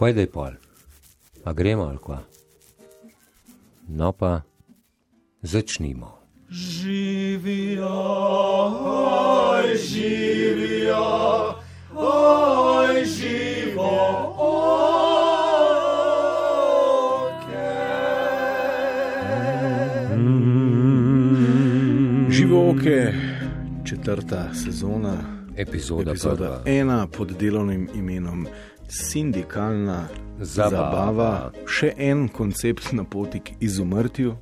Kaj da je pol? A gremo ali kva? No pa začnimo. Živijo, oj, živijo, oj, živo, Živoke, četrta sezona, Epizoda, epizoda prva. ena pod delovnim imenom Sindikalna Zabava. zabava. Še en koncept na poti k izumrtju.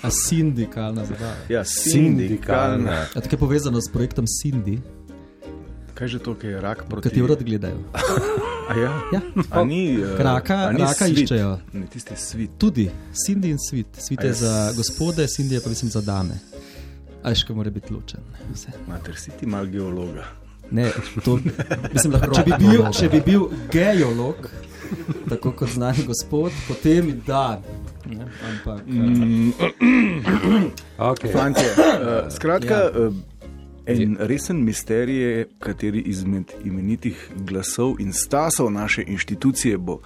A sindikalna zabava. Ja, Sindikalna. sindikalna. A tako je povezano s projektom Cindy, Kaj že to, kaj je rak proti katero rad gledajo. A ja? Ja. A ni, uh, Raka- a ni raka svit? iščejo. Ne, tisti svit. Tudi Cindy in Svit. Svit je je za s- gospode, Cindy je pa mislim za dame. Ajška mora biti ločen. Vse. Mater, si ti mal geologa. Ne, to, mislim, lahko, če, bi bil, če bi bil geolog, tako kot znani gospod, potem da. Ne, ampak, mm. Okay. Fantje, uh, skratka, Ja. uh, en resen misterij je, kateri izmed imenitih glasov in stasov naše inštitucije bo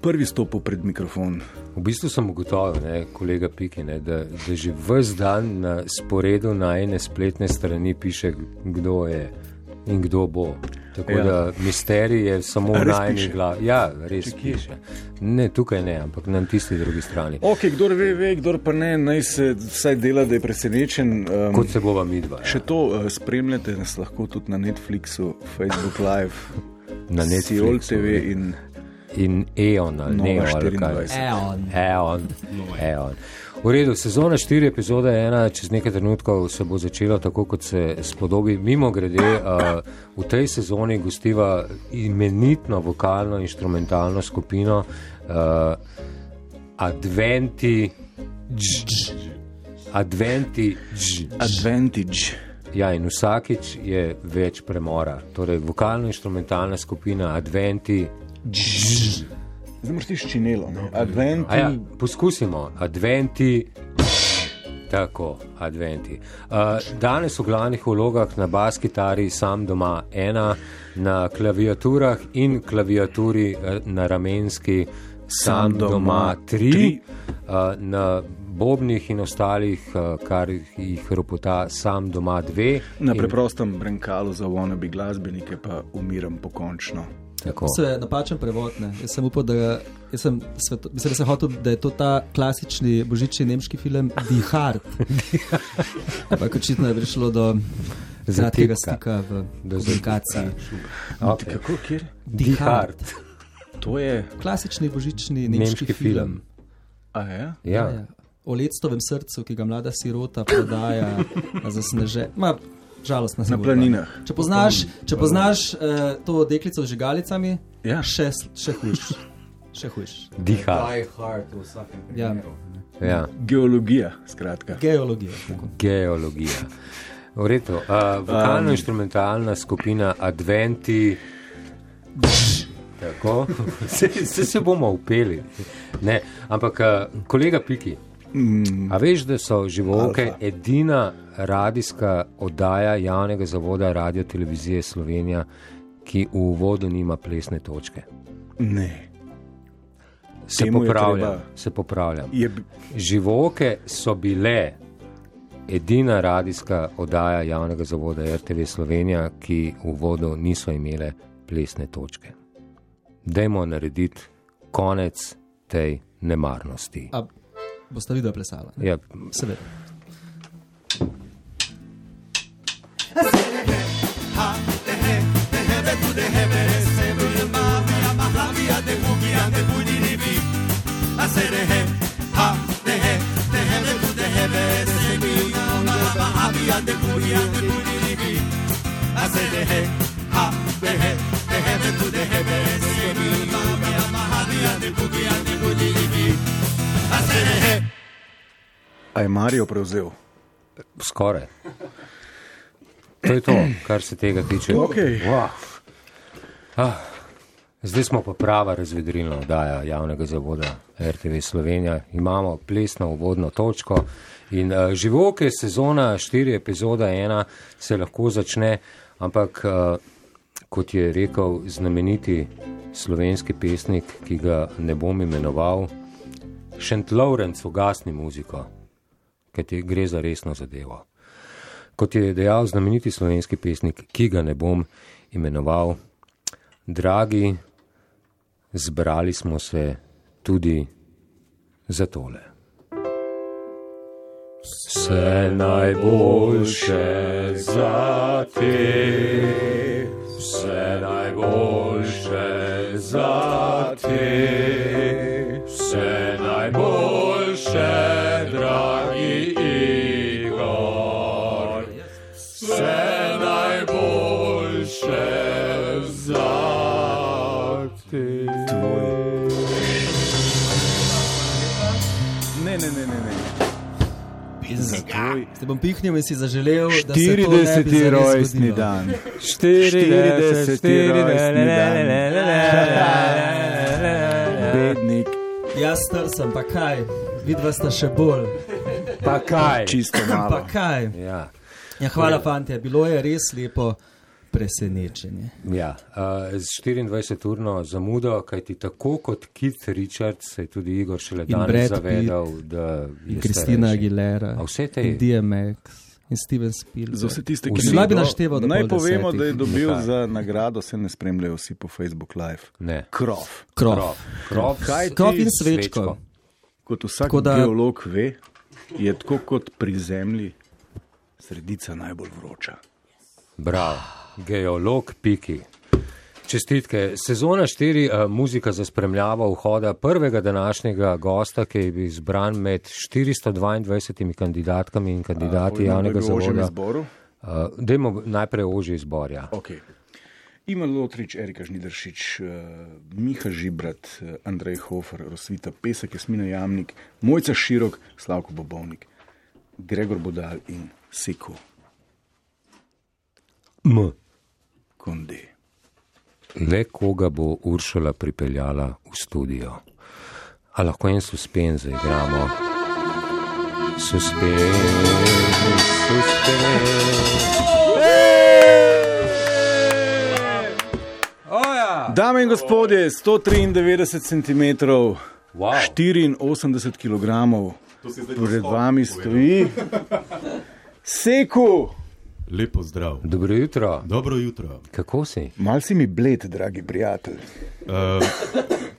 prvi stopil pred mikrofon. V bistvu sem ugotovil, ne, kolega Piki, ne, da, da že vse dan na sporedu na ene spletne strani piše, kdo je in kdo bo. Tako ja. Ja. da misterij je samo v najni glavi. Ja, res piše. Ne, tukaj ne, ampak na tisti drugi strani. Ok, kdo ve, ve, kdo pa ne, naj se vsaj dela, da je presenečen. Um, Kot se bova midva. Še to uh, spremljate nas lahko tudi na Netflixu, Facebook Live, Na Netflixu, TV in In Eon ali Nova ne, ali kaj. 24. Eon. Eon. Eon. V redu, sezona 4, epizoda 1, čez nekaj trenutkov se bo začela tako, kot se spodobi. Mimo grede, uh, v tej sezoni gostiva imenitno vokalno-instrumentalno skupino uh, Adventi. Dž. Adventi. Dž. Advantage. Ja, in vsakič je več premora. Torej, vokalno-instrumentalna skupina Adventi. Dž. Zdaj moraš ti ščinelo. ne? Advent. A Ja, poskusimo, adventi. Tako, adventi. Uh, danes v glavnih vlogah na bas kitari sam doma ena, na klaviaturah in klaviaturi eh, na ramenski sam, Sam doma, doma tri, tri. uh, na bobnih in ostalih, uh, kar jih ropota sam doma dve. Na in, preprostem brenkalu za wannabe glasbenike pa umiram pokončno. Tako. To je napačen prevod. Ne. Jaz sem upal, da, jaz sem, sveto, mislim, da, sem hotel, da je to ta klasični božični nemški film Die Hard. Ampak očitno je prišlo do kratkega stika v Do komunikaciji. Okay. Kako, kjer? Die Hard. To je. Klasični božični nemški, Nemški film. A je? Ja. Ja. O lectovem srcu, ki ga mlada sirota prodaja na zasneže. Ma, žalostna Na zgodba. planinah. Če poznaš, če poznaš uh, to deklico z žigalicami, Ja. še, še hujš. Še hujš. Die Hard. Ja. Ja. Geologija, skratka. Geologija. tako. Geologija. V redu. Uh, Vokalno-instrumentalna skupina Adventi. Tako, se, se, se bomo upeli. Ne, ampak, uh, kolega Piki, Mm, a veš, da so živoke edina radijska oddaja javnega zavoda Radio Televizije Slovenija, ki v uvodu nima plesne točke? ne. Se popravljam. treba- Se popravljam. Je, Živoke so bile edina radijska oddaja javnega zavoda RTV Slovenija, ki v vodu niso imele plesne točke. Dajmo narediti konec tej nemarnosti. A boste videli plesala? ne? Ja, Seveda. A je Marijo prevzel? skoraj. To je to, kar se tega tiče. Okej. Wow. Ah, zdaj smo pa prava razvedrilna oddaja javnega zavoda RTV Slovenija. Imamo plesno uvodno točko in uh, živoke sezona 4, epizoda 1 se lahko začne, ampak uh, kot je rekel znameniti slovenski pesnik, ki ga ne bom imenoval, Šent Lawrence ugasni muziko, ker gre za resno zadevo. Kot je dejal znameniti slovenski pesnik, ki ga ne bom imenoval, dragi, zbrali smo se tudi za tole. Vse najboljše za te, vse najboljše za te, vse najboljše, Tvoj Se bom pihnil in si zaželel, da se bi 40. zares rojstni dan. 40, 40. Bednik, Jaz star sem, pa kaj, vidva sta še bolj. Pa kaj? čisto Pa malo. kaj. Ja. Ja, hvala, fantje, bilo je res lepo presenečenje. Ja, uh, z 24-urno zamudo, kajti tako kot Keith Richards se je tudi Igor šele danes zavedal, da je In Kristina. Aguilera, vse te- DMX, in Steven Spielberg. Za vse tiste, ki Lahko bi ne našteval do Naj povemo, desetih. da je dobil Nekaj. za nagrado, se ne spremljajo vsi po Facebook Live. Ne. Krov. Krov. Krov. Krov. Kaj Krov ti in svečko. Kot vsak Tako da- geolog ve, je tako kot pri Zemlji sredica najbolj vroča. Bravo, geolog Piki. Čestitke. Sezona 4, uh, muzika za spremljavo vhoda prvega današnjega gosta, ki je bil izbran med 422 kandidatkami in kandidati Pojmo, javnega zavoda. Uh, dajmo najprej ožji izbor. Ja. Okay. Iman Lotrič, Erika Žnideršič, uh, Miha Žibrat, uh, Andrej Hofer, Rosvita Pesek, Jasmina Jamnik, Mojca Širok, Slavko Bobovnik, Gregor Bodal in Seko M. Konde. Le koga bo Uršula pripeljala v studio. A lahko en suspens zaigramo? Suspens. Oja! Dame in gospodje, 193 cm, Wow. 84 kg, pred vami stoji Seku. Lepo zdrav. Dobro jutro. Dobro jutro. Kako si? Mal si mi bled, dragi prijatelj. Uh,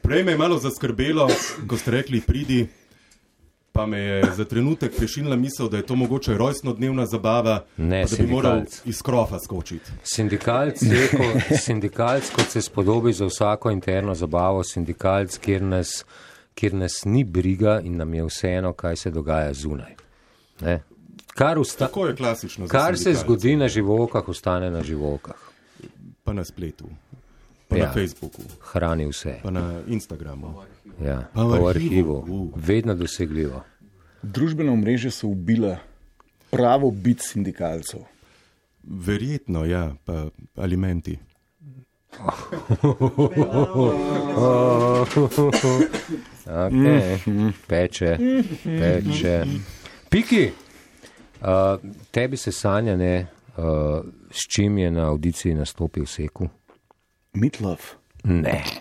prej me je malo zaskrbelo, ko ste rekli, pridi, pa me je za trenutek prešinila misel, da je to mogoče rojstnodnevna zabava, Ne, da bi moral iz krofa skočiti. Sindikalc, reko, sindikalc, kot se spodobi za vsako interno zabavo, sindikalc, kjer nas, kjer nas ni briga in nam je vseeno, kaj se dogaja zunaj. Ne? Kar, usta, Tako je klasično. kar se sindikalce. zgodi na živokah, ostane na živokah. Pa na spletu, pa Ja. ja. na Facebooku, Hrani vse. pa na Instagramu. Ja. Pa v Pa v arhivu. arhivu. Uh. Vedno dosegljivo. Družbena omrežja so ubila pravo bit sindikalcev. Verjetno, ja, pa alimenti. Okay. Peče, peče. Piki, uh, tebi se sanja, ne, uh, s čim je na audiciji nastopil Seku? Mitlov. Ne.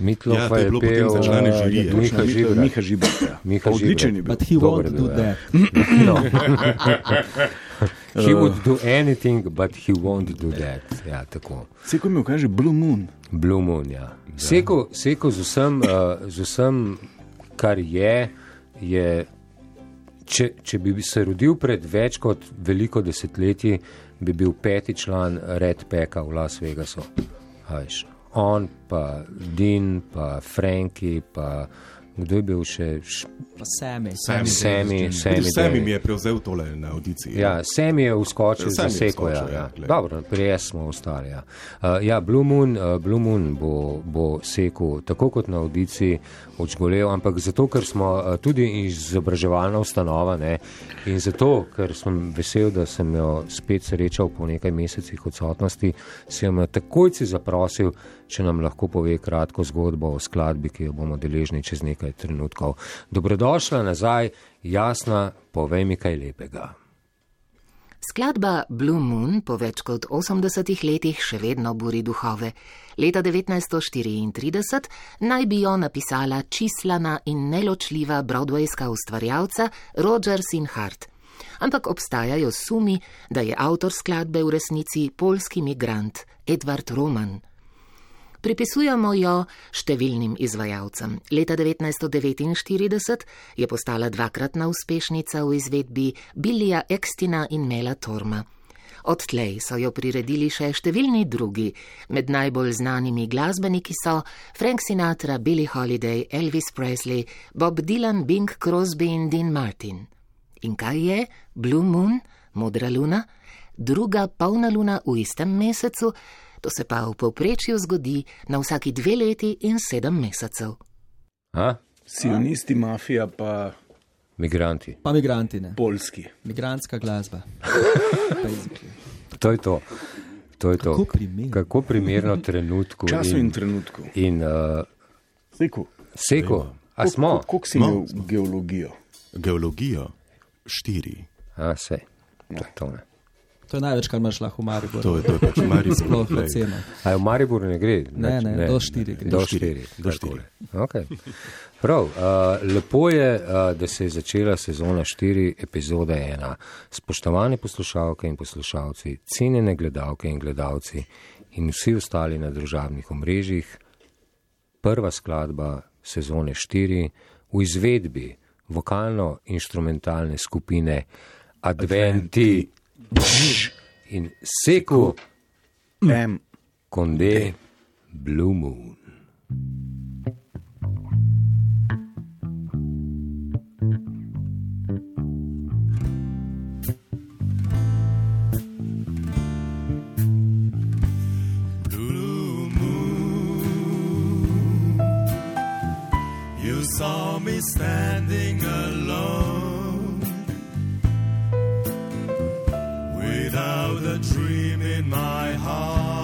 Mitlo Ja, je je bilo potem pel za člane uh, žirije. Miha Žibrat. Miha Žibrat. Ja. Miha Odličen je bil. But he Dober won't je do bil, ja. that. No. he would do anything, but he won't do that. Ja, tako. Seko mi kaže Blue Moon. Blue Moon, ja. Seko, seko z, vsem, uh, z vsem, kar je, je če, če bi se rodil pred več kot veliko desetletji, bi bil peti član Red Peka v Las Vegasu. A veš, On, pa Dean, pa Franki, pa kdo je bil še? Sami. Sami. Sami, Tudi Sami. Sami Davis. mi je prevzel tole na audiciji. Ja, sem je uskočil Sam za je seko. Ja, ja. ja. Dobro, prej smo ostali. Ja, uh, ja Blue Moon, uh, Blue Moon bo, bo sekel tako kot na audiciji odžgolev, ampak zato, ker smo uh, tudi izobraževalna ustanova ne, in zato, ker sem vesel, da sem jo spet srečal po nekaj mesecih odsotnosti, sem jo takojci zaprosil, če nam lahko pove kratko zgodbo o skladbi, ki jo bomo deležni čez nekaj trenutkov. Dobrodošla nazaj, jasna, povej mi kaj lepega. Skladba Blue Moon po več kot 80 letih še vedno buri duhove. Leta 1934 naj bi jo napisala čislana in neločljiva broadwayska ustvarjalca Rogers in Hart. Ampak obstajajo sumi, da je avtor skladbe v resnici polski migrant Edward Roman. Pripisujemo jo številnim izvajalcem. Leta 1949 je postala dvakratna uspešnica v izvedbi Billija Ekstina in Mela Torma. Odtlej so jo priredili še številni drugi, med najbolj znanimi glasbeniki so Frank Sinatra, Billie Holiday, Elvis Presley, Bob Dylan, Bing Crosby in Dean Martin. In kaj je Blue Moon, modra luna? Druga polna luna v istem mesecu, to se pa v povprečju zgodi na vsaki dve leti in sedem mesecev. A? Sionisti, mafija pa Migranti. Pa migranti, ne. polski. Migrantska glasba. To je to. to, je to. Kako primerno. Kako primerno trenutku. Času in, in trenutku. in uh, Sejku, seko. A smo? Koliko si imel smo. geologijo? Geologijo štiri. A se. To je to. Ne. To je največ, kar imaš lahko v Mariboru. To je, to je pač Maribor. Sploh glej. oceno. A v Mariboru ne gre? Ne, ne, do štiri gre. Do Do štiri, štiri. do takole. Okay. Prav, uh, lepo je, uh, da se je začela sezona 4, epizoda 1. Spoštovane poslušalke in poslušalci, cenjene gledalke in gledalci in vsi ostali na družabnih omrežjih, prva skladba sezone 4 v izvedbi vokalno-instrumentalne skupine Adventi in Seku M. Konde Blue Moon. blue moon. You saw me standing alone without a dream in my heart,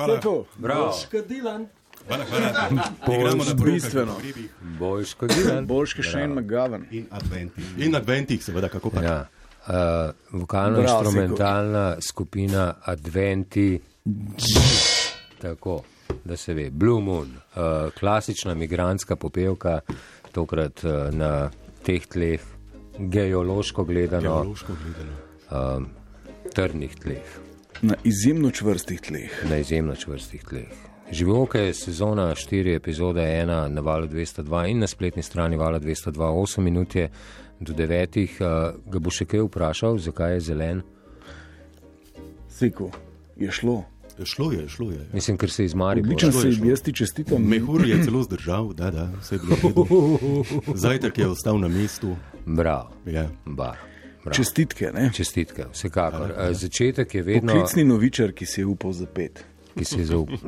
hvala. Sejku, Bravo, Škodilan. hvala, hvala. Igramo na bistveno. Dylan. boljš kot Shane McGovern. In adventih. In adventih, seveda, kako pa. Ja. Uh, vokalno-instrumentalna skupina Adventi, tako da se ve, Blue Moon, uh, klasična migranska popevka, tokrat uh, na teh tleh, geološko gledano, Geološko gledano. uh, trdnih tleh, Na izjemno čvrstih tleh. na izjemno čvrstih tleh. Živoke je sezona 4, epizoda 1 na valu 202 in na spletni strani vala 202, 8 minut je do 9. Uh, ga bo še kaj vprašal, zakaj je zelen? Sejku, je šlo. Šlo je, šlo je. Mislim, ker se iz Maribora. Odličen šlo je, šlo. jaz ti čestitam. Mehur je celo zdržal, da, da, vse je bilo. Zajtrk je ostal na mestu. Bravo, Ja. bar. Bravo. Čestitke. Ne? Čestitke, vsekakor. Eh, Začetek je vedno, Poklicni novičar, ki si je upal zapet. Ki si je zaupal,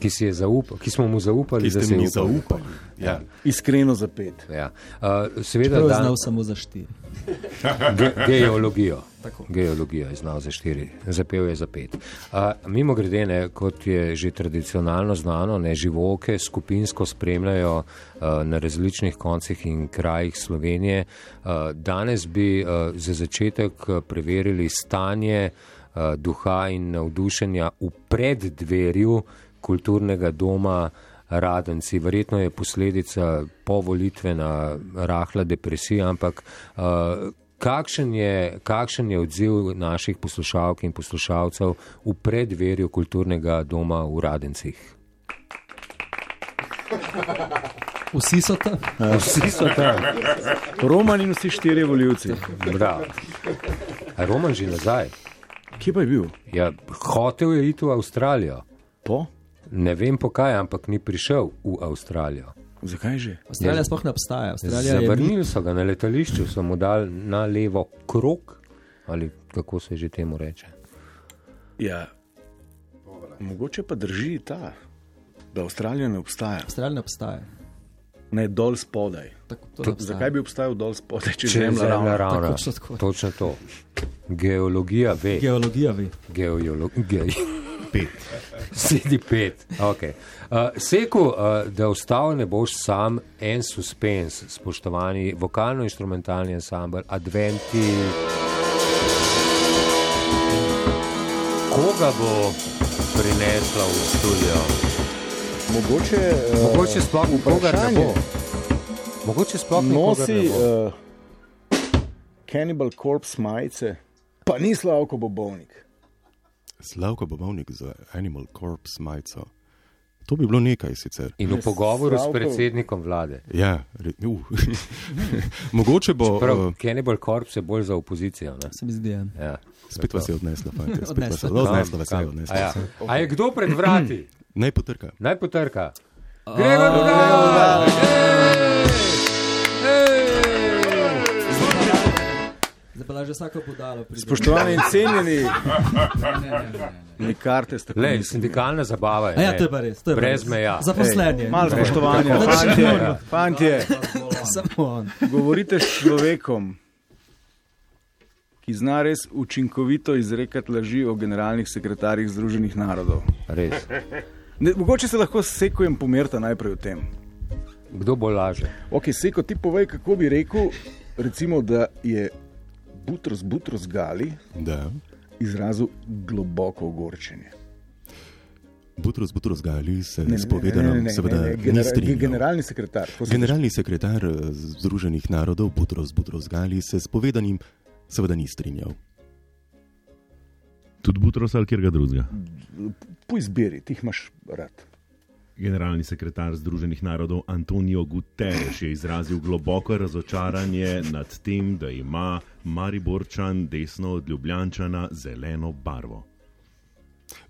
ki, si je zaupal, ki smo mu zaupali, da se mi je upal. zaupali. Ja. Iskreno zapet. Ja. Uh, seveda, To je znal samo za štiri. ge, geologijo. Tako. Geologijo je znal za štiri, zapel je za pet. Uh, mimo grede, ne, kot je že tradicionalno znano, ne, živoke skupinsko spremljajo uh, na različnih koncih in krajih Slovenije. Uh, danes bi uh, za začetek preverili stanje uh, duha in navdušenja v preddverju kulturnega doma. Radenci. Verjetno je posledica povolitvena rahla depresija, ampak uh, kakšen, je, kakšen je odziv naših poslušalk in poslušalcev v predverju kulturnega doma v Radencih? Vsi so tam. Vsi so tam. Roman in vsi štirje voljivci. Bravo. A Roman že nazaj. Kje pa je bil? Ja, hotel je iti v Avstralijo. Po? Ne vem po kaj, ampak ni prišel v Avstralijo. Zakaj že? Avstralija sploh ne obstaja. Avstralija Zavrnili so ga na letališču, so mu dali na levo krok, ali kako se že temu reče. Ja. Mogoče pa drži ta, da Avstralija ne obstaja. Avstralija ne obstaja. Ne dol spodaj. Tako, to. Zakaj bi obstajal dol spodaj, če Če je zemlja ravna? ravna. Točno tako. Točno to. Geologija ve. Geologija ve. Geologija. Pet. Sedi pet. Okay. Uh, Seku, uh, da ostal ne boš sam, en suspens, spoštovani vokalno-instrumentalni ansambl, adventi. Koga bo prinesla v studio? Mogoče, uh, Mogoče sploh nikogar ne bo. Mogoče sploh nosi ne bo. uh, Cannibal Corpse majice, pa ni Slavko Bobovnik. Slavko Bobovnik za Animal Corpse majico. To bi bilo nekaj sicer. In v pogovoru s Slavko- predsednikom vlade. Ja, re, uh. Mogoče bo. Prav, Uh, Cannibal Corpse je bolj za opozicijo. Ne? Se mi zdi. Ja. Ja. spet vas je odnesla, fantje. Spet vas je Odnesla. vas je odnesla. A ja. A je kdo pred vrati? Naj potrka. Naj potrka. Gregor Budal! Zdaj pa že vsako podalo. Spoštovani in cenjeni, nekarte ste Le, sindikalna zabava je. Ja, to je pa res. je Brez meja. Zaposlenje. Malo spoštovanja, fantje, fantje, Samo on. govorite s človekom, ki zna res učinkovito izrekati laži o generalnih sekretarjih Združenih narodov. Res. Ne, mogoče se lahko s sekujem pomerta najprej o tem. Kdo bo laže? Ok, seko, ti povej, kako bi rekel, recimo, da je Butros Butros Gali Da. izrazil globoko ogorčenje. Butros Butros Gali se Ne, ne, s povedanom seveda ni genera- strinjal. Generalni sekretar. Generalni sekretar eh, Združenih narodov Butros Butros Gali se s povedanim seveda ni strinjal. Tudi Butros ali kjer ga drugega. Po izbiri, ti jih imaš rad. Generalni sekretar Združenih narodov Antonijo Guterres je izrazil globoko razočaranje nad tem, da ima Mariborčan desno od Ljubljančana zeleno barvo.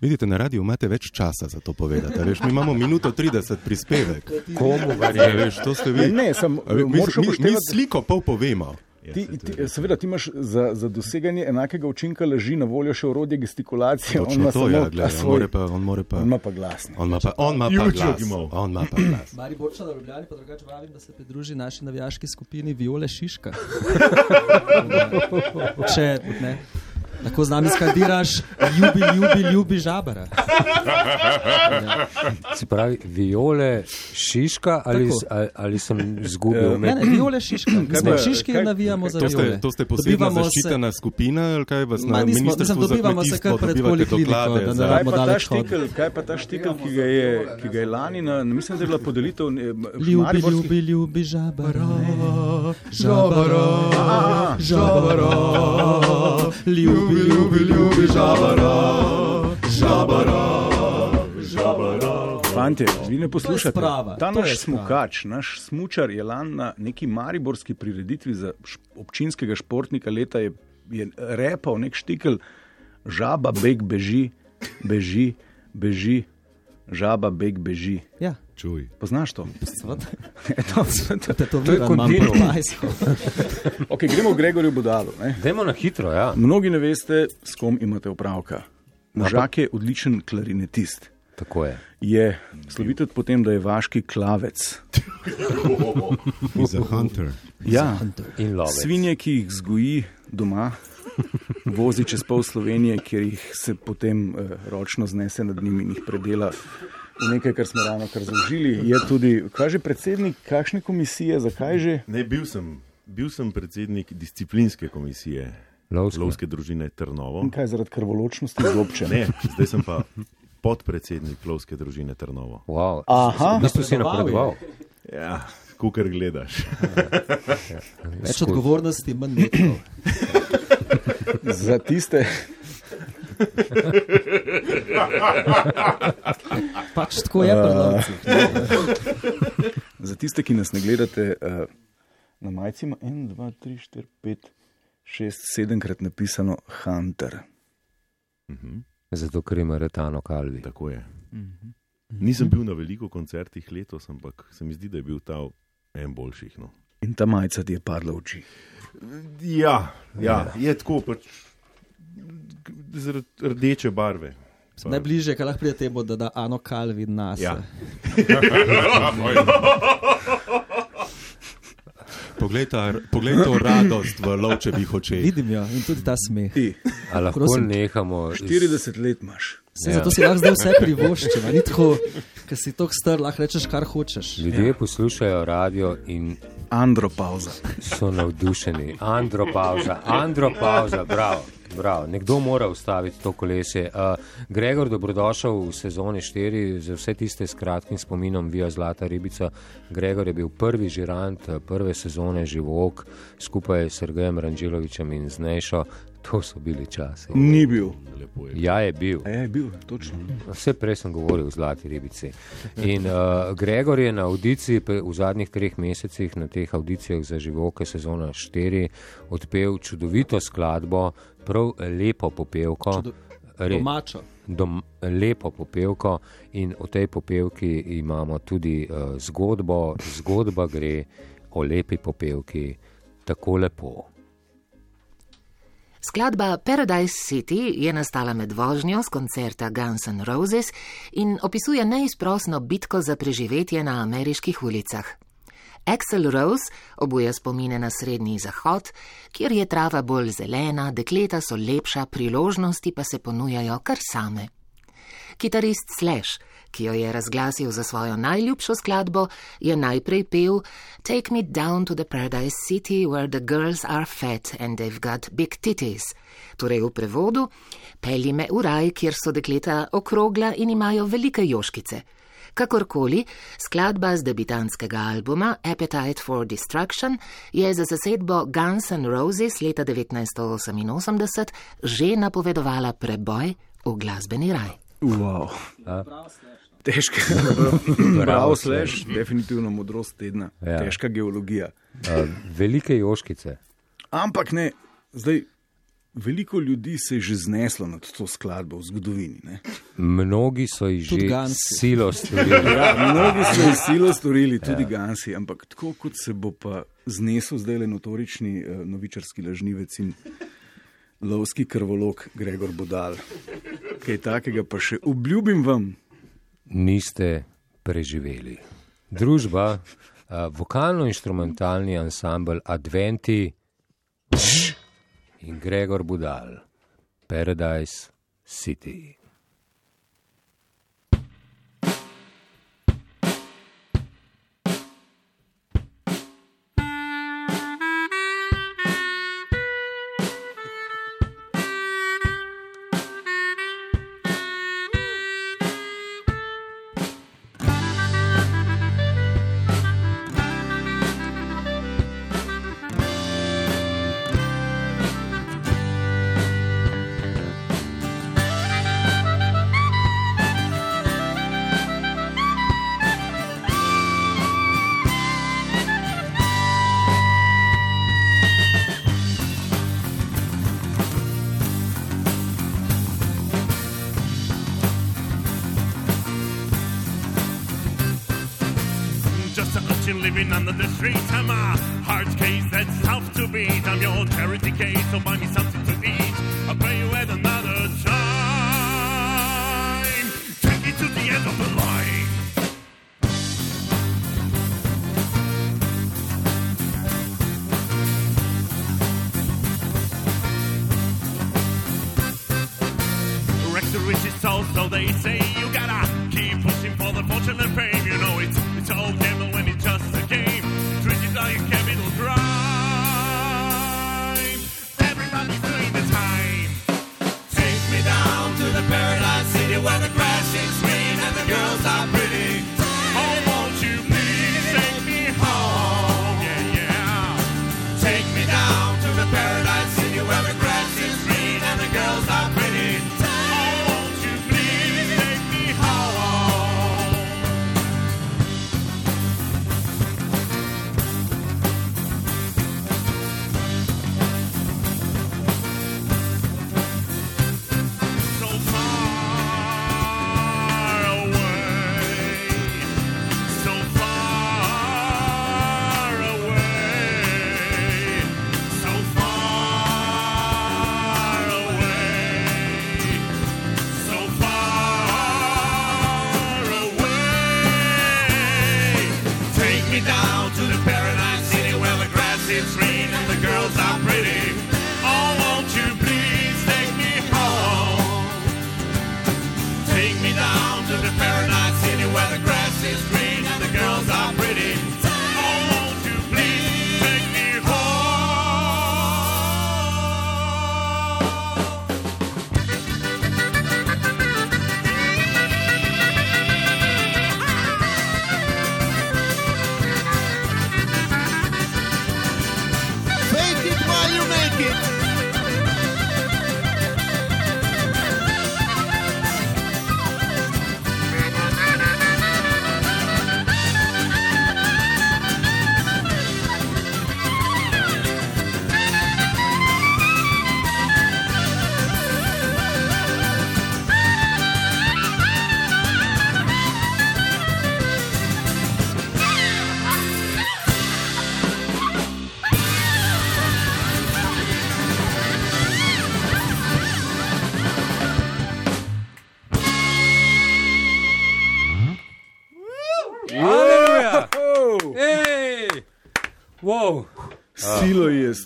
Vidite, na radiju imate več časa za to povedati. Veš, mi imamo minuto 30 prispevek. Komu Ja, verjameš? veš, to ste Ja, vi. ne, sam, A ve- Mi, moraš mi, mi upoštevati. sliko pol povemo. Ja, Ti, ti, seveda, ti imaš za, za doseganje enakega učinka laži na voljo še orodje gestikulacije. on Točno ima to, samo ja, ta gledaj, on svoj- more pa, on more pa, On ima pa glasni. on ima pa, on ima pa glas. On ima pa glas. Mari Borča na Ljubljani, pa drugače vabim, da se pridruži naši navijaški skupini Viole Šiška. Če ne, lahko z nami skandiraš, ljubi, ljubi, ljubi žabara. Se pravi, viole, šiška ali, Tako. ali, ali sem izgubil Ne, umet? ne, Viole Šiška. Smo pa- Šiški in navijamo za To Viole. ste, to ste posebna Dobivamo se- zaščitena skupina, ali kaj vas na ministrstvu za dobivamo se kmetijstvo kar pred dobivate polikliniko, doklade da ne rabimo ta daleč hoditi. štikel, kaj pa ta štikel, ki ga je, ki ga je lani, na, mislim, da je bila podelitev eh, Ljubi, ljubi, ljubi žabara. Žabara, žabara. Ljubi, ljubi, ljubi žabara. Žabara, žabara. Fantje, vi ne poslušate. sprava, Ta naš smukač, naš smučar je lan na neki mariborski prireditvi za občinskega športnika leta je, je repal nek štikel, žaba beg beži, beži, beži, žaba beg beži. Ja, Čuj. Poznaš to? To, Te to to je kontinuum. Okay, gremo v Gregorju Budalu. Ne? Dajmo na hitro, ja. Mnogi ne veste, s kom imate opravka. Možak je odličen klarinetist. Tako je. Je sloviten po tem, da je vaški klavec. He's a hunter. Ja, In love. svinje, ki jih vzgoji doma, vozi čez pol Slovenije, kjer jih se potem eh, ročno znese nad njimi in jih predela nekaj, kar smo ravno kar zaužili. Je tudi, kaže predsednik, kakšne komisije, zakaj že? Ne, bil sem, bil sem predsednik disciplinske komisije Lovske. lovske družine Trnovo. In kaj zaradi krvoločnosti izobčen? Ne, zdaj sem pa podpredsednik lovske družine Trnovo. Wow. Aha. V bistvu si Napredoval napredoval. Ja, kukar gledaš. Več odgovornosti, manj nekaj. Za tiste, Pač tako je pri lovcih. za tiste, ki nas ne gledate, eh, na majici ima 1, 2, 3, 4, 5, 6, 7 krat napisano Hunter. Zato, ker ima retano kalvi. Tako je. Nisem bil na veliko koncertih letos, ampak se mi zdi, da je bil ta en boljših. No. In ta majica ti je padla v oči. Ja, ja, je tako pač zaradi rdeče barve. Pa- Najbližje, kar lahko pride temu, da da Ano Kalvi nas. Ja. Poglej ta- Poglej to radost v lovčevih očeh. Vidim jo in tudi ta smeh. Ti, A lahko Prosim. nehamo. z- 40 let imaš. Vse, Ja. Zato si lahko zdaj vse privoščil, ni tako, ker si tako star, lahko rečeš, kar hočeš. Ljudje poslušajo radio in Andropauza. so navdušeni. Andropauza, andropauza, bravo. Bravo. Nekdo mora ustaviti to kolesje. Uh, Gregor, dobrodošel v sezoni 4, za vse tiste s kratkim spominom, Vija Zlata ribica. Gregor je bil prvi žirant eh, prve sezone Živok skupaj s Sergejem Ranželovičem in Znejšo. To so bili časi. Ni bil. Ja, je bil. A je bil, točno. Vse prej sem govoril o zlati ribici. In uh, Gregor je na audiciji v zadnjih treh mesecih, na teh audicijah za živoke sezona 4, odpel čudovito skladbo, prav lepo popevko. Čudo- Re, Domačo. dom, lepo popevko in v tej popevki imamo tudi uh, zgodbo. Zgodba gre o lepi popevki, tako lepo. Skladba Paradise City je nastala med vožnjo z koncerta Guns N' Roses in opisuje neizprosno bitko za preživetje na ameriških ulicah. Axel Rose obuja spomine na Srednji zahod, kjer je trava bolj zelena, dekleta so lepša, priložnosti pa se ponujajo kar same. Kitarist Slash, ki jo je razglasil za svojo najljubšo skladbo, je najprej pel Take me down to the paradise city where the girls are fat and they've got big titties. Torej v prevodu: Pelji me v raj, kjer so dekleta okrogla in imajo velike joškice. Kakorkoli, skladba z debitanskega albuma Appetite for Destruction je za zasedbo Guns N' Roses leta 1988 že napovedovala preboj v glasbeni raj. Wow. Težka, bravo, slash, definitivno modrost tedna, Ja. ja. težka geologija. Uh, velike joškice. Ampak ne, zdaj veliko ljudi se je že zneslo nad to skladbo v zgodovini. Ne? Mnogi so jih Tudi že Gansi. silo storili. Ja, mnogi so jih silo storili, tudi ja. Gansi, ampak tako kot se bo pa znesel zdaj le notorični uh, novičarski lažnivec in lovski krvolog Gregor Budal. Kaj takega pa še obljubim vam. Niste preživeli. Družba, uh, vokalno-instrumentalni ansambl Adventi in Gregor Budal, Paradise City. Watching living under the streets. I'm a hard case that's tough to beat. I'm your charity case, so buy me something to eat. I'll pay you at another time. Take it to the end of the line. Wreck the richest so they say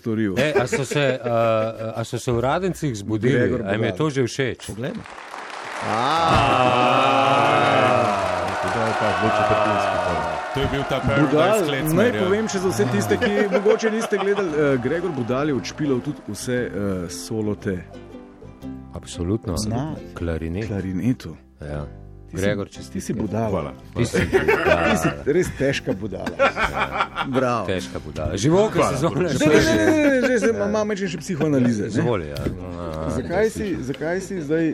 storil. E, a, so se, a, a so se v radencih zbudili? Gregor A jim je to že všeč? Poglejmo. To je bil ta Budal, Paradise Let's naj povem še za vse tiste, ki mogoče niste gledali, uh, Gregor Budal je odšpilal tudi vse uh, solote Absolutno. Na Klarinet. klarinetu. Ja. Ti si- Gregor, Ti si budala. Hvala. Ti si Ti budala. si res težka budala. Bravo. Težka budala. Živoka sezona. Ne, ne, ne, ne, ne, že se imamo še psihoanalize. Zvoli, ja. Zakaj si, zakaj si zdaj,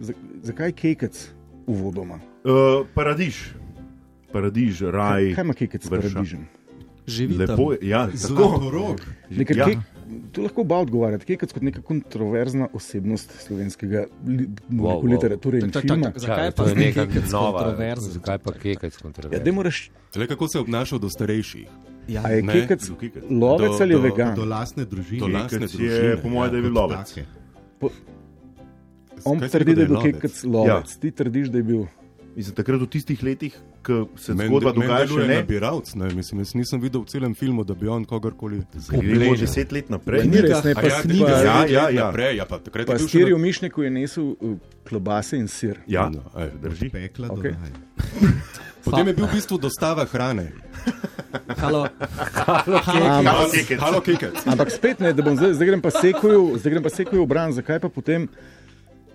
za- zakaj kekec uvodoma? Uh, paradiž, paradiž, raj. Kaj ima kekec s paradižem? Živi Lepo tam. je, ja. Nekaj, Ja. ja. kek, tu lahko oba odgovarjate. Kekec kot neka kontroverzna osebnost slovenskega Wow, wow, wow. literature in Tak, tak, filma. tak, Zakaj Ja, pa to je zdaj neka kekec nova. kontroverzen? Zakaj pa kekec Ja, moraš, Le kako se je obnašal do starejših? Ja, a je kekec lovec ali vegan? Do lastne družine. Do lastne Kekec je, družine. po mojem, da je bil kot lovec. take. On trdi, da je bil lovec? kekec lovec. Ja. Ti trdiš, da je bil. Mislim, takrat v tistih letih, ko se Meni zgodba meni dogaja, še ne. nabiralec, ne, mislim, jaz nisem videl v celem filmu, da bi on kogarkoli. Gremo deset let naprej. Ni res, ne, A pa, ja, knjiga, ja, ja, ja, ja, ja. naprej, ja, pa takrat pa je bil še na- v mišniku je nesel uh, klobase in sir. Ja, No, ej, drži. Pekla raja. Potem je bil v bistvu dostava hrane. Halo, Halo, kekec. Halo, kekec. Ampak spet ne, da bom zdaj, zdaj grem pa sekuju, zdaj grem pa sekuju obran, zakaj pa potem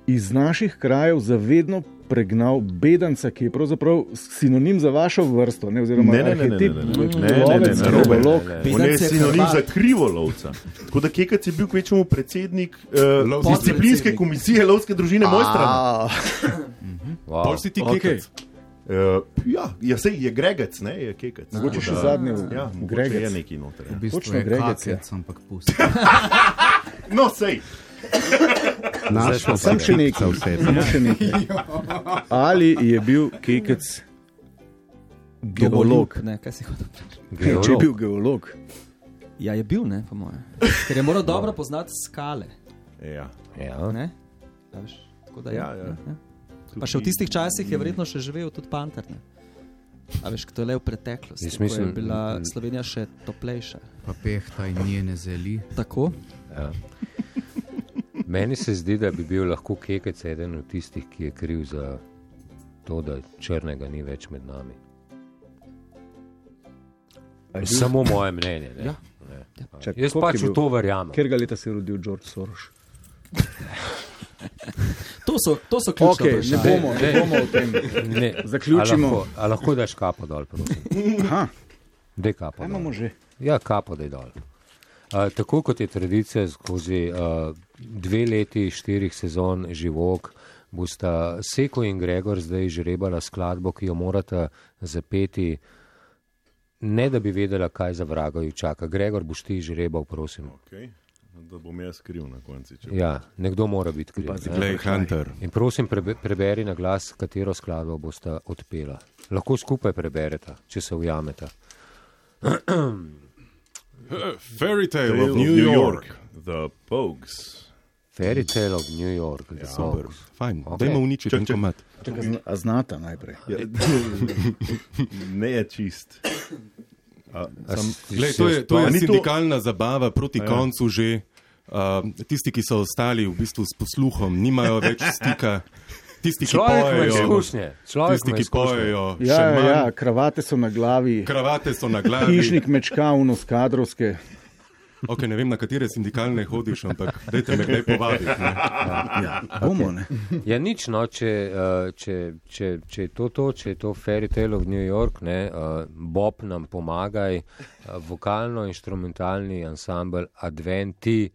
iz naših krajev zavedno pregnal bedanca, ki je pravzaprav sinonim za vašo vrsto, ne, oziroma Ne, ne, ne, ne, arhetip ne, ne, ne, ne, ne, lovec, ne, narobe. krivolov. On je Bedanec je sinonim Hrvat. za krivolovca. Tako da Kekac je bil kvečemu predsednik uh, Lovski disciplinske predsednik. komisije lovske družine Mojstrana. A, Wow. Pol si ti Okej. kekec. Uh, ja, ja, sej je Gregec, ne, je Kekac. Mogoče še zadnji Ja, Gregec. je neki noter. V Ja. bistvu Točno je Gregec je. ampak pusti. No, sej. Našel Sam še nekaj, vse. samo še nekaj. Ali je bil kekec Geolog. Ne, kaj si hotel reči? Ja, Če je bil geolog, Ja, je bil, ne, po mojem. Ker je moral dobro poznati skale. Ja. Ja. Ne? A veš, tako da je. Ja, ja. ne? Pa še v tistih časih je verjetno še živel tudi panter. Ne? A veš, to je le v preteklosti, Jaz ko je mislim- bila Slovenija še toplejša. Pa pehta in njene zeli. Tako? Ja. Meni se zdi, da bi bil lahko kekec eden od tistih, ki je kriv za to, da črnega ni več med nami. Bil- Samo moje mnenje. Ne? Ja. Ne. Čak, Jaz pač je v to verjamem. Kjer ga leta se je rodil George Soros? To so, to so ključne Okay, ne vprašanja. bomo, ne bomo o tem. Ne. Zaključimo. A lahko, a lahko daš kapo dol, prosim. Aha, Dej kapo. dol. imamo že? Ja, kapo da je dol. Tako kot je tradicija skozi uh, dve leti, štirih sezon živok, bosta Seko in Gregor zdaj žrebala skladbo, ki jo morata zapeti, ne da bi vedela, kaj za vraga ju čaka. Gregor, boš ti žrebal, prosim. Okay. Da bom jaz kriv na koncu. Ja, nekdo mora biti kriv. Glej, Hunter. In prosim, prebe, preberi na glas, katero skladbo boste odpela. Lahko skupaj preberete, če se ujamete. Fairy Tale Tale of New York. The Pogues. Fairy Tale of New York, ja, Super, fajn. Ok. Okay. Dajmo uničiti Čak, čak. komat. Zna- A znata najprej. Ja, ne je čist. A, sam, Glej, to je, to je A ni to- sindikalna zabava proti Ja. koncu že. Uh, tisti, ki so ostali v bistvu s posluhom, nimajo več stika. Tisti, ki Človek pojejo, izkušnje. Človek tisti, ki pojejo, Ja, še ja, manj. ja, kravate so na glavi, Kravate so na glavi. hišnik mečka, unos kadrovske. Okay, ne vem, na katere sindikalne hodiš, ampak dajte me kdaj povabiti. ne. Ja, bomo, ne? Ja, nič, no, če, uh, če, če, če je to to, če je to Fairy Tale of New York, ne, uh, Bob nam pomagaj, uh, vokalno-instrumentalni ansambl Adventi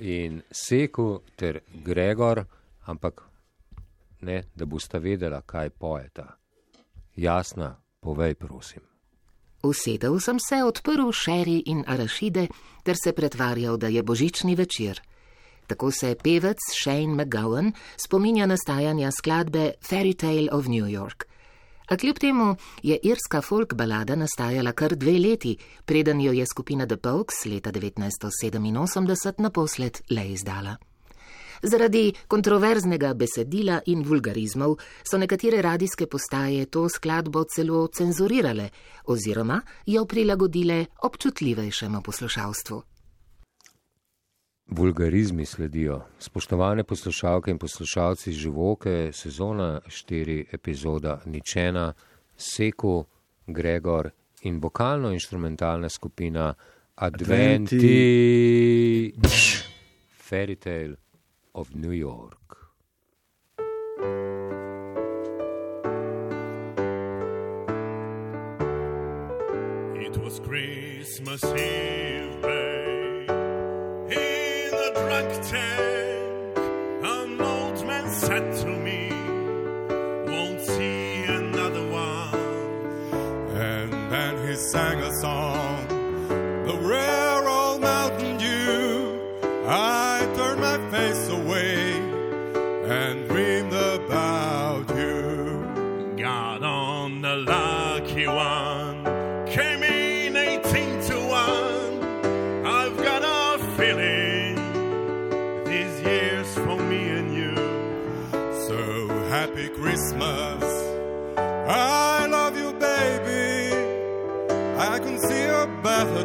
in Seku ter Gregor, ampak ne, da boste vedela, kaj pojeta. Jasna, povej, prosim. Usedel sem se, odprl šeri in arašide ter se pretvarjal, da je božični večer. Tako se pevec Shane McGowan spominja nastajanja skladbe Fairy Tale of New York. A kljub temu je irska folk balada nastajala kar dve leti, preden jo je skupina The Pogues leta 1987 naposled le izdala. Zaradi kontroverznega besedila in vulgarizmov so nekatere radijske postaje to skladbo celo cenzurirale oziroma jo prilagodile občutljivejšemu poslušalstvu. Vulgarizmi sledijo. Spoštovane poslušalke in poslušalci živoke, sezona 4, epizoda Ničena, Seku, Gregor in vokalno-instrumentalna skupina Adventi, Fairy Tale of New York. It was Christmas Eve. An old man said to me, Won't see another one. And then he sang a song,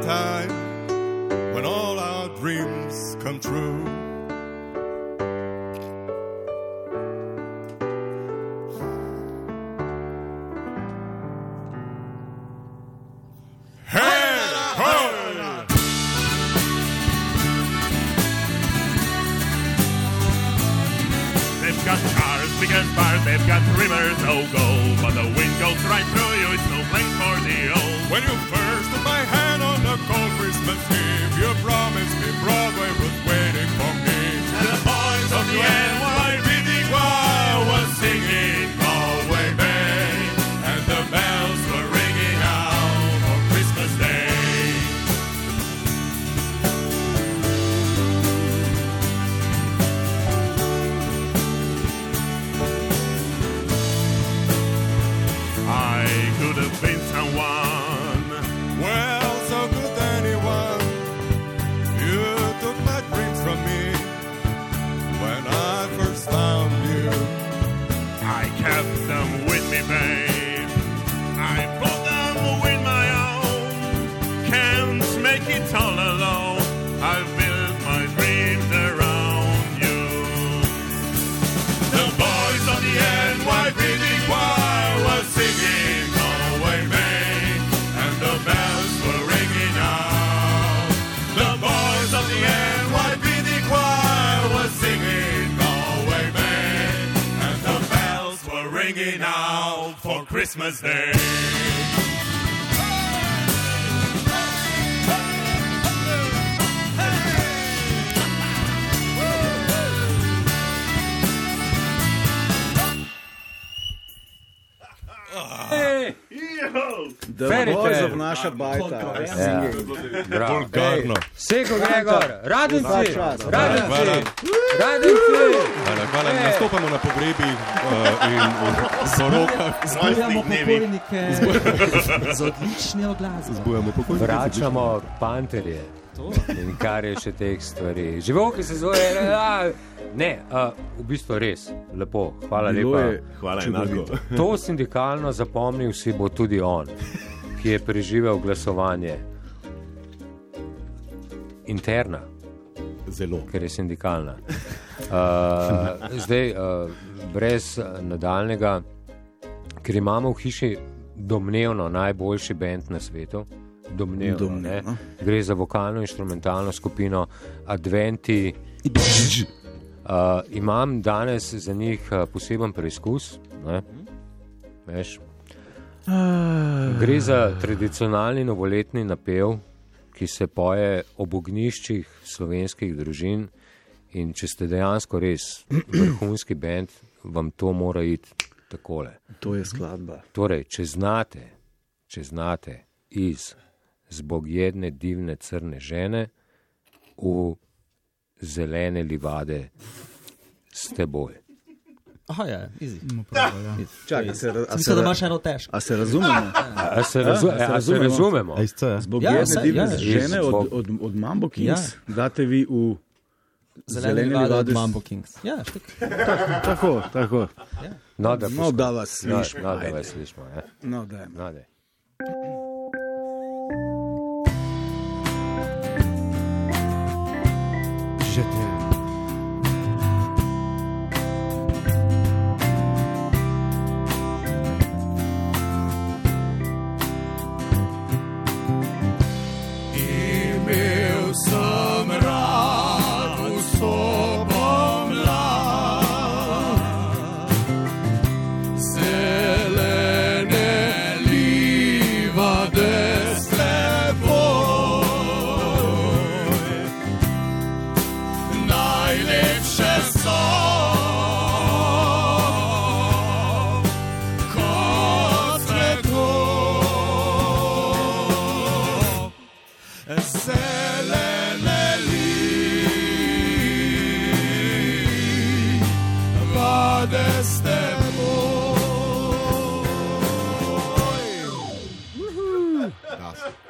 time when all our dreams come true. Christmas Day. Tale. of naša bajta. are Ja. Bravo. Vulgarno. Seko Gregor, radenci, radenci, Hvala. radenci. Hvala, hvala. E. Nastopamo na pogrebih uh, in v porokah. Zbujamo pokojnike z odličnim glasom. Zbujamo pokojnike. Vračamo panterje. In kar je še teh stvari. Živoki se zove, a, ne, a, v bistvu res, lepo, hvala Bilo lepa. je Hvala enako. To sindikalno zapomnil si bo tudi on, ki je preživel glasovanje. Interna, Zelo. ker je sindikalna. Uh, zdaj, uh, brez nadaljnega, ker imamo v hiši domnevno najboljši bend na svetu. Domnevno, Domnevno. ne. Gre za vokalno-instrumentalno skupino Adventi. Uh, imam danes za njih uh, poseben preizkus. Ne? Veš? Gre za tradicionalni novoletni napev, ki se poje ob ogniščih slovenskih družin. In če ste dejansko res vrhunski bend, vam to mora iti takole. To je skladba. Torej, če znate, če znate iz zbogjedne, divne, crne žene v zelene livade s teboj. Aha, ja, easy. Čakaj, se, a, se, Mislim, da imaš eno težko. a se razumemo? A se, razu, a, a se razumemo? Zbogjedne Ja, saj, divne ja. žene od, Zbog- od, od Mambo Kings date vi v Zeleni zeleni livade od Mambo Kings. Ja. Tako, tako. No, da, No, da vas no, slišimo, no, da vas slišimo. Ja. No, dajmo. No, daj.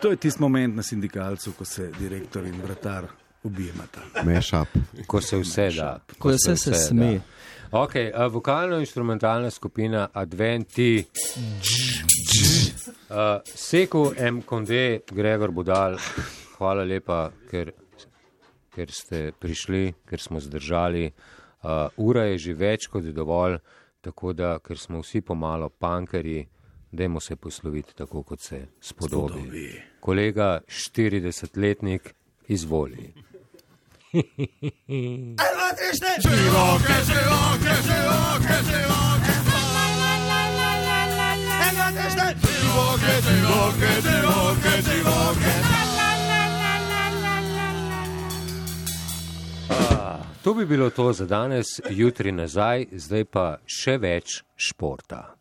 To je tisti moment na sindikalcu, ko se direktor in vratar objemata. Mashup. Ko se vse da. Ko je vse se sme. Da. Okay, uh, vokalno-instrumentalna skupina Adventi. Uh, Seku M. Konde, Gregor Budal, hvala lepa, ker, ker ste prišli, ker smo zdržali. Uh, ura je že več kot dovolj, tako da, ker smo vsi pomalo pankari, dajmo se posloviti tako, kot se spodobi. Spodobi. Kolega 40-letnik, izvoli. Živoke, živoke, živoke, živoke. Živoke, živoke, živoke, živoke. To bi bilo to za danes, jutri nazaj, zdaj pa še več športa.